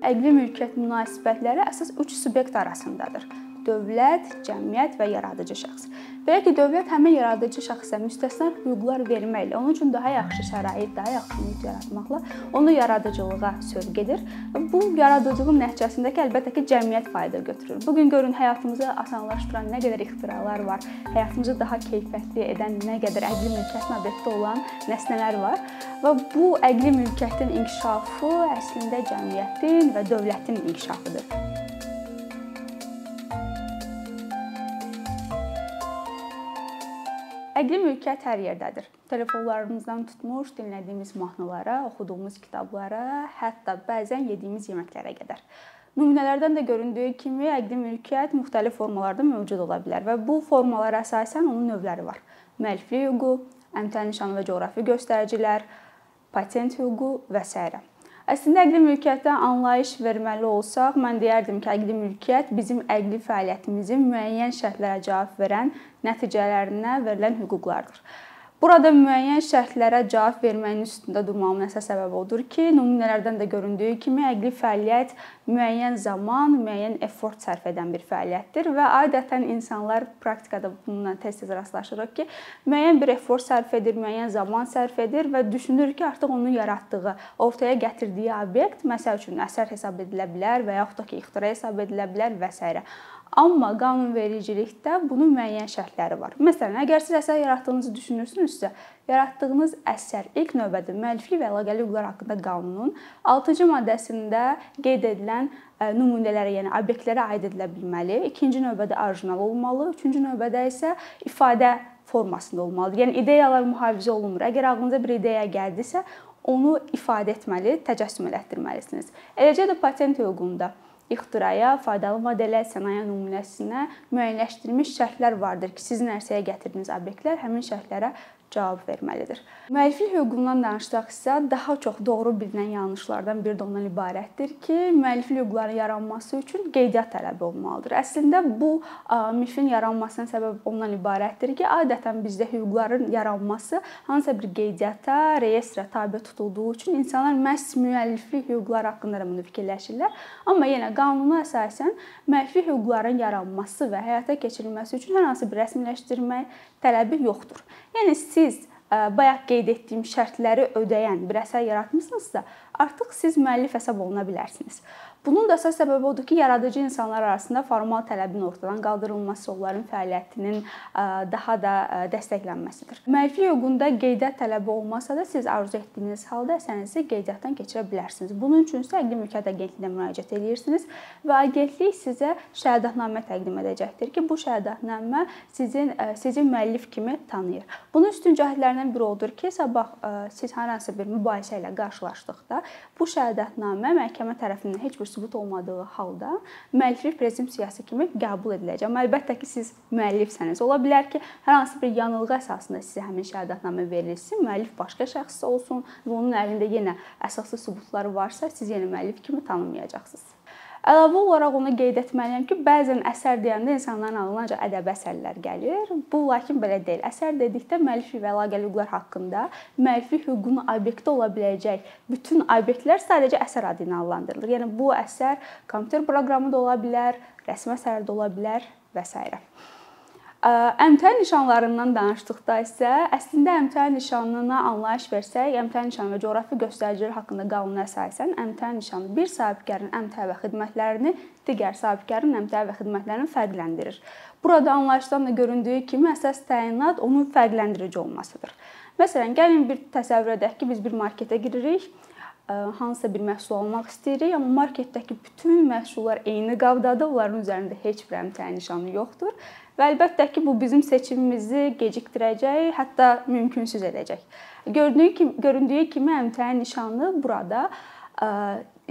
Əqli mülkiyyət münasibətləri əsas üç subyekt arasındadır dövlət, cəmiyyət və yaradıcı şəxs. Belə ki, dövlət həmin yaradıcı şəxsə müstəsna hüquqlar verməklə, onun üçün daha yaxşı şərait, daha yaxşı mühit yaratmaqla onu yaradıcılığa sövq edir. Bu yaradıcılığın nəticəsində ki, əlbəttə ki, cəmiyyət fayda götürür. Bu gün görün həyatımızı asanlaşdıran nə qədər ixtiralar var, həyatımızı daha keyfiyyətli edən nə qədər əqli mülkiyyətin obyekti olan nəsnələr var və bu əqli mülkiyyətin inkişafı əslində cəmiyyətin və dövlətin inkişafıdır. Əqli mülkiyyət hər yerdədir. Telefonlarımızdan tutmuş dinlədiyimiz mahnılara, oxuduğumuz kitablara, hətta bəzən yediyimiz yeməklərə qədər. Nümunələrdən də göründüyü kimi əqli mülkiyyət müxtəlif formalarda mövcud ola bilər və bu formalara əsasən onun növləri var. Müəlliflik hüququ, əmtəə nişanı və coğrafi göstəricilər, patent hüququ və s. Əslində əqli mülkiyyətdən anlayış verməli olsaq, mən deyərdim ki, əqli mülkiyyət bizim əqli fəaliyyətimizin müəyyən şərtlərə cavab verən nəticələrinə verilən hüquqlardır. Burada müəyyən şərtlərə cavab verməyin üstündə durmağımın əsas səbəbi odur ki, nümunələrdən də göründüyü kimi əqli fəaliyyət müəyyən zaman, müəyyən effort sərf edən bir fəaliyyətdir və adətən insanlar praktikada bununla tez-tez rastlaşırıq ki, müəyyən bir effort sərf edir, müəyyən zaman sərf edir və düşünür ki, artıq onun yaratdığı, ortaya gətirdiyi obyekt məsəl üçün əsər hesab edilə bilər və yaxud da ki, ixtira hesab edilə bilər və s. Amma qanunvericilikdə bunun müəyyən şərtləri var. Məsələn, əgər siz əsər yaratdığınızı düşünürsünüzsə, yaratdığınız əsər ilk növbədə müəlliflik və əlaqəli hüquqlar haqqında qanunun 6-cı maddəsində qeyd edilən e, nümunələrə, yəni obyektlərə aid edilə bilməli. İkinci növbədə orijinal olmalı, üçüncü növbədə isə ifadə formasında olmalıdır. Yəni ideyalar mühafizə olunmur. Əgər ağlınıza bir ideya gəldisə, onu ifadə etməli, təcəssüm elətdirməlisiniz. Eləcə də patent hüququnda ixtiraya, faydalı modelə, sənaye nümunəsinə müəyyənləşdirilmiş şərtlər vardır ki, sizin ərsəyə gətirdiyiniz obyektlər həmin şərtlərə cavab verməlidir. Müəlliflik hüququndan danışsaqsa, daha çox doğru bilinən yanlışlardan biri də ondan ibarətdir ki, müəlliflik hüquqlarının yaranması üçün qeydiyyat tələbi olmalıdır. Əslində bu mifin yaranmasına səbəb ondan ibarətdir ki, adətən bizdə hüquqların yaranması hansısa bir qeydiyyata, reyestrə tabe tutulduğu üçün insanlar məhz müəlliflik hüquqları haqqında da bunu fikirləşirlər. Amma yenə qanuna əsasən müəlliflik hüquqlarının yaranması və həyata keçirilməsi üçün hər hansı bir rəsmiləşdirmək tələbi yoxdur. Yəni siz bayaq qeyd etdiyim şərtləri ödəyən bir əsər yaratmısınızsa, artıq siz müəllif hesab oluna bilərsiniz. Bunun da əsas səbəbi odur ki, yaradıcı insanlar arasında formal tələbin ortadan qaldırılması, onların fəaliyyətinin daha da dəstəklənməsidir. Müəlliflik hüququnda qeydiyyat tələbi olmasa da siz arzu etdiyiniz halda əsərinizi qeydiyyatdan keçirə bilərsiniz. Bunun üçün isə Əqli Mülkiyyət Agentliyinə müraciət edirsiniz və agentlik sizə şəhadətnamə təqdim edəcəkdir ki, bu şəhadətnamə sizin sizi müəllif kimi tanıyır. Bunun üstün cəhətlərindən biri odur ki, sabah siz hər hansı bir mübahisə ilə qarşılaşdıqda bu şəhadətnamə məhkəmə tərəfindən heç bir sübut olmadığı halda müəlliflik prezumpsiyası kimi qəbul ediləcək. Amma əlbəttə ki, siz müəllifsəniz. Ola bilər ki, hər hansı bir yanılğı əsasında sizə həmin şəhadətnamə verilsin, müəllif başqa şəxs olsun və onun əlində yenə əsaslı sübutları varsa, siz yenə müəllif kimi tanınmayacaqsınız. Əlavə olaraq onu qeyd etməliyəm ki, bəzən əsər deyəndə insanların ağlına ancaq ədəbi əsərlər gəlir. Bu lakin belə deyil. Əsər dedikdə müəlliflik və əlaqəli hüquqlar haqqında müəlliflik hüququnun obyekti ola biləcək bütün obyektlər sadəcə əsər adı ilə adlandırılır. Yəni bu əsər kompüter proqramı da ola bilər, rəsm əsəri də ola bilər və s. Əmtəə nişanlarından danışdıqda isə əslində əmtəə nişanına anlayış versək, əmtəə nişanı və coğrafi göstəricilər haqqında qanuna əsasən əmtəə nişanı bir sahibkarın əmtəə və xidmətlərini digər sahibkarın əmtəə və xidmətlərini fərqləndirir. Burada anlayışdan da göründüyü kimi əsas təyinat onun fərqləndirici olmasıdır. Məsələn, gəlin bir təsəvvür edək ki, biz bir marketə giririk hansısa bir məhsul almaq istəyirik, amma marketdəki bütün məhsullar eyni qabdadır, onların üzərində heç bir əmtəə nişanı yoxdur Və əlbəttə ki, bu bizim seçimimizi gecikdirəcək, hətta mümkünsüz edəcək. Gördüyü kimi, göründüyü kimi əmtəə nişanı burada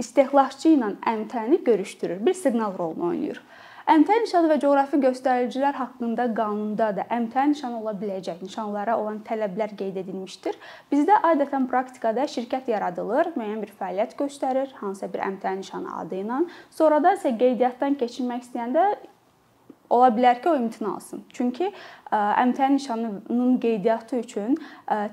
istehlakçı ilə əmtəni görüşdürür. Bir siqnal rolunu oynayır. Əmtəə nişanı və coğrafi göstəricilər haqqında qanunda da əmtəə nişanı ola biləcək nişanlara olan tələblər qeyd edilmişdir. Bizdə adətən praktikada şirkət yaradılır, müəyyən bir fəaliyyət göstərir, hansısa bir əmtəə nişanı adı ilə. Sonradan isə qeydiyyatdan keçirmək istəyəndə ola bilər ki, o imtina alsın. Çünki əmtəə nişanının qeydiyyatı üçün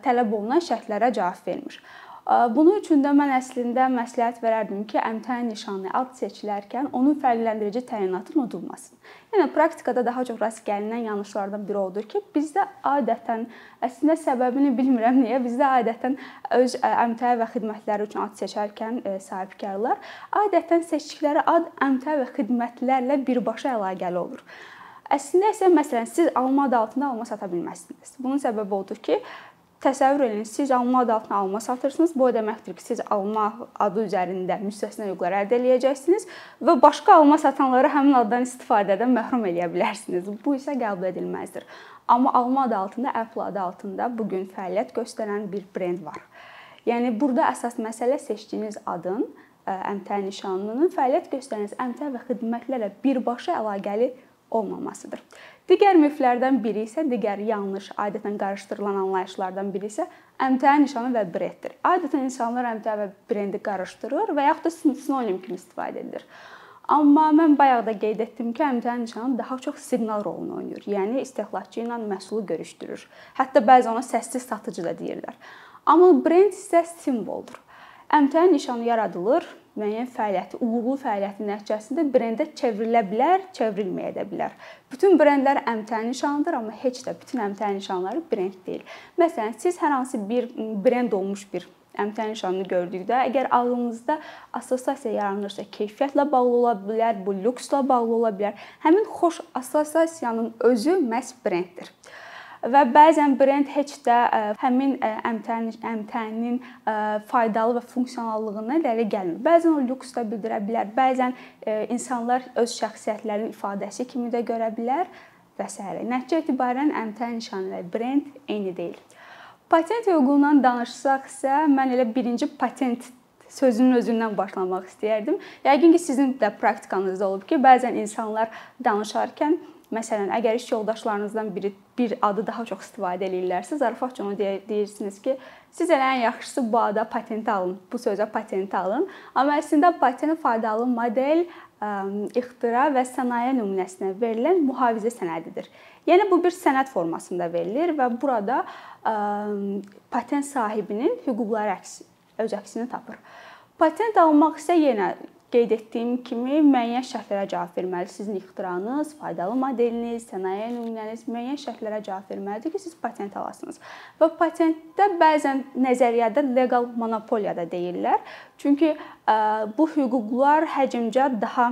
tələb olunan şərtlərə cavab vermir. Bunun üçün də mən əslində məsləhət verərdim ki, əmtəə nişanlı ad seçilərkən onun fərqləndirici təyinatı unudulmasın. Yəni praktikada daha çox rast gəlinən yanlışlardan biri odur ki, bizdə adətən əslində səbəbini bilmirəm niyə, bizdə adətən öz əmtəə və xidmətləri üçün ad seçərkən sahibkarlar adətən seçdikləri ad əmtəə və xidmətlərlə birbaşa əlaqəli olur. Əslində isə məsələn siz alma adı altında alma sata bilməzsiniz. Bunun səbəbi odur ki, Təsəvvür edin, siz alma adı altında alma satırsınız. Bu o deməkdir ki, siz alma adı üzərində müstəsna hüquqlar əldə edəcəksiniz və başqa alma satanları həmin addan istifadədən məhrum edə bilərsiniz. Bu isə qəbul edilməzdir. Amma alma adı altında, Apple adı altında bu gün fəaliyyət göstərən bir brend var. Yəni burada əsas məsələ seçdiyiniz adın əmtəə nişanının fəaliyyət göstərən əmtəə və xidmətlərlə birbaşa əlaqəli olmamasıdır. Digər miflərdən biri isə digər yanlış, adətən qarışdırılan anlayışlardan biri isə əmtəə nişanı və brenddir. Adətən insanlar əmtəə və brendi qarışdırır və yaxud da sinonim kimi istifadə edir. Amma mən bayaq da qeyd etdim ki, əmtəə nişanı daha çox siqnal rolunu oynayır. Yəni istehlakçı ilə məhsulu görüşdürür. Hətta bəzi ona səssiz satıcı da deyirlər. Amma brend isə simvoldur. Əmtəə nişanı yaradılır müəyyən fəaliyyəti, uğurlu fəaliyyətin nəticəsində brendə çevrilə bilər, çevrilməyə də bilər. Bütün brendlər əmtəə nişanıdır, amma heç də bütün əmtəə nişanları brend deyil. Məsələn, siz hər hansı bir brend olmuş bir əmtəə nişanını gördükdə, əgər ağlınızda assosiasiya yaranırsa, keyfiyyətlə bağlı ola bilər, bu lükslə bağlı ola bilər. Həmin xoş assosiasiyanın özü məhz brenddir və bəzən brend heç də e, həmin e, əmtənin əmtənin e, faydalı və funksionallığından irəli gəlmir. Bəzən o lüks də bildirə bilər, bəzən insanlar öz şəxsiyyətlərinin ifadəsi kimi də görə bilər və s. Nəticə etibarən əmtə nişanı ilə brend eyni deyil. Patent hüququndan danışsaq isə mən elə birinci patent sözünün özündən başlamaq istəyərdim. Yəqin ki, sizin də praktikanızda olub ki, bəzən insanlar danışarkən Məsələn, əgər iş yoldaşlarınızdan biri bir adı daha çox istifadə eləyirlərsə, zarafatca onu deyirsiniz ki, siz elə ən yaxşısı bu ada patent alın, bu sözə patent alın. Amma əslində patent faydalı model, ixtira və sənaye nümunəsinə verilən mühafizə sənədidir. Yəni bu bir sənəd formasında verilir və burada patent sahibinin hüquqları əks öz əksini tapır. Patent almaq isə yenə qeyd etdiyim kimi müəyyən şərtlərə cavab verməli. Sizin ixtiranız, faydalı modeliniz, sənaye nümunəniz müəyyən şərtlərə cavab verməlidir ki, siz patent alasınız. Və patentdə bəzən nəzəriyyədə legal monopoliya da deyirlər. Çünki bu hüquqlar həcmcə daha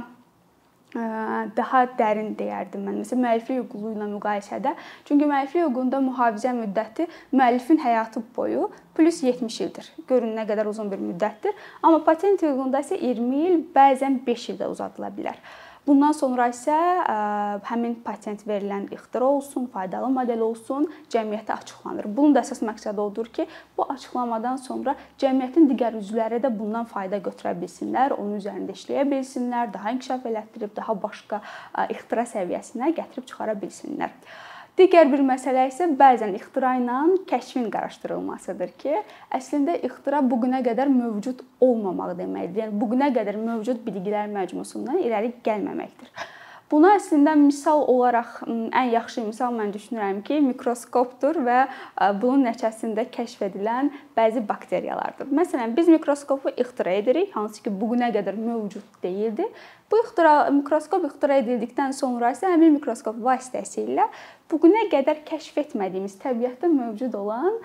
daha dərin deyərdim mən. Məsələn, müəlliflik hüququ ilə müqayisədə, çünki müəlliflik hüququnda mühafizə müddəti müəllifin həyatı boyu plus 70 ildir. Görün nə qədər uzun bir müddətdir. Amma patent hüququnda isə 20 il, bəzən 5 il də uzadıla bilər. Bundan sonra isə həmin patent verilən ixtira olsun, faydalı model olsun, cəmiyyətə açıqlanır. Bunun da əsas məqsədi odur ki, bu açıqlamadan sonra cəmiyyətin digər üzvləri də bundan fayda götürə bilsinlər, onun üzərində işləyə bilsinlər, daha inkişaf elətdirib daha başqa ixtira səviyyəsinə gətirib çıxara bilsinlər. Digər bir məsələ isə bəzən ixtira ilə kəşfin qarışdırılmasıdır ki, əslində ixtira bu günə qədər mövcud olmamaq deməkdir. Yəni bu günə qədər mövcud biliklər məcmusundan irəli gəlməməkdir. Buna əslində misal olaraq ən yaxşı misal mən düşünürəm ki, mikroskopdur və bunun nəticəsində kəşf edilən bəzi bakteriyalardır. Məsələn, biz mikroskopu ixtira edirik, hansı ki, bu günə qədər mövcud deyildi. Bu ixtira mikroskop ixtira edildikdən sonra isə həmin mikroskop vasitəsilə bu günə qədər kəşf etmədiyimiz təbiətdə mövcud olan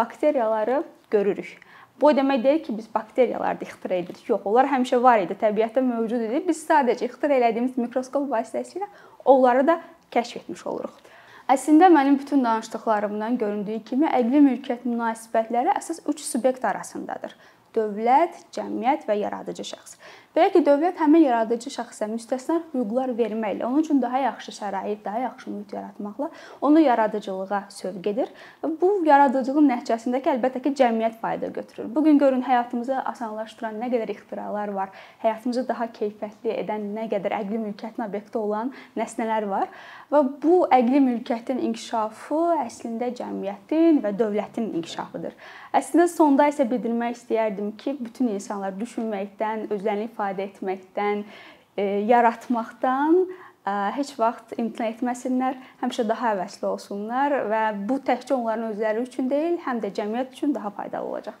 bakteriyaları görürük. Bu o demək deyil ki, biz bakteriyaları da ixtira edirik. Yox, onlar həmişə var idi, təbiətdə mövcud idi. Biz sadəcə ixtira etdiyimiz mikroskop vasitəsilə onları da kəşf etmiş oluruq. Əslində mənim bütün danışdıqlarımdan göründüyü kimi əqli mülkiyyət münasibətləri əsas üç subyekt arasındadır dövlət, cəmiyyət və yaradıcı şəxs. Belə ki, dövlət həmin yaradıcı şəxsə müstəsna hüquqlar verməklə, onun üçün daha yaxşı şərait, daha yaxşı mühit yaratmaqla onu yaradıcılığa sövq edir. Bu yaradıcılığın nəticəsində ki, əlbəttə ki, cəmiyyət fayda götürür. Bu gün görün həyatımızı asanlaşdıran nə qədər ixtiralar var, həyatımızı daha keyfiyyətli edən nə qədər əqli mülkiyyətin obyekti olan nəsnələr var və bu əqli mülkiyyətin inkişafı əslində cəmiyyətin və dövlətin inkişafıdır. Əslində sonda isə bildirmək istəyərdim ki, bütün insanlar düşünməkdən, özlərini ifadə etməkdən, e, yaratmaqdan e, heç vaxt imtina etməsinlər, həmişə daha həvəsli olsunlar və bu təkcə onların özləri üçün deyil, həm də cəmiyyət üçün daha faydalı olacaq.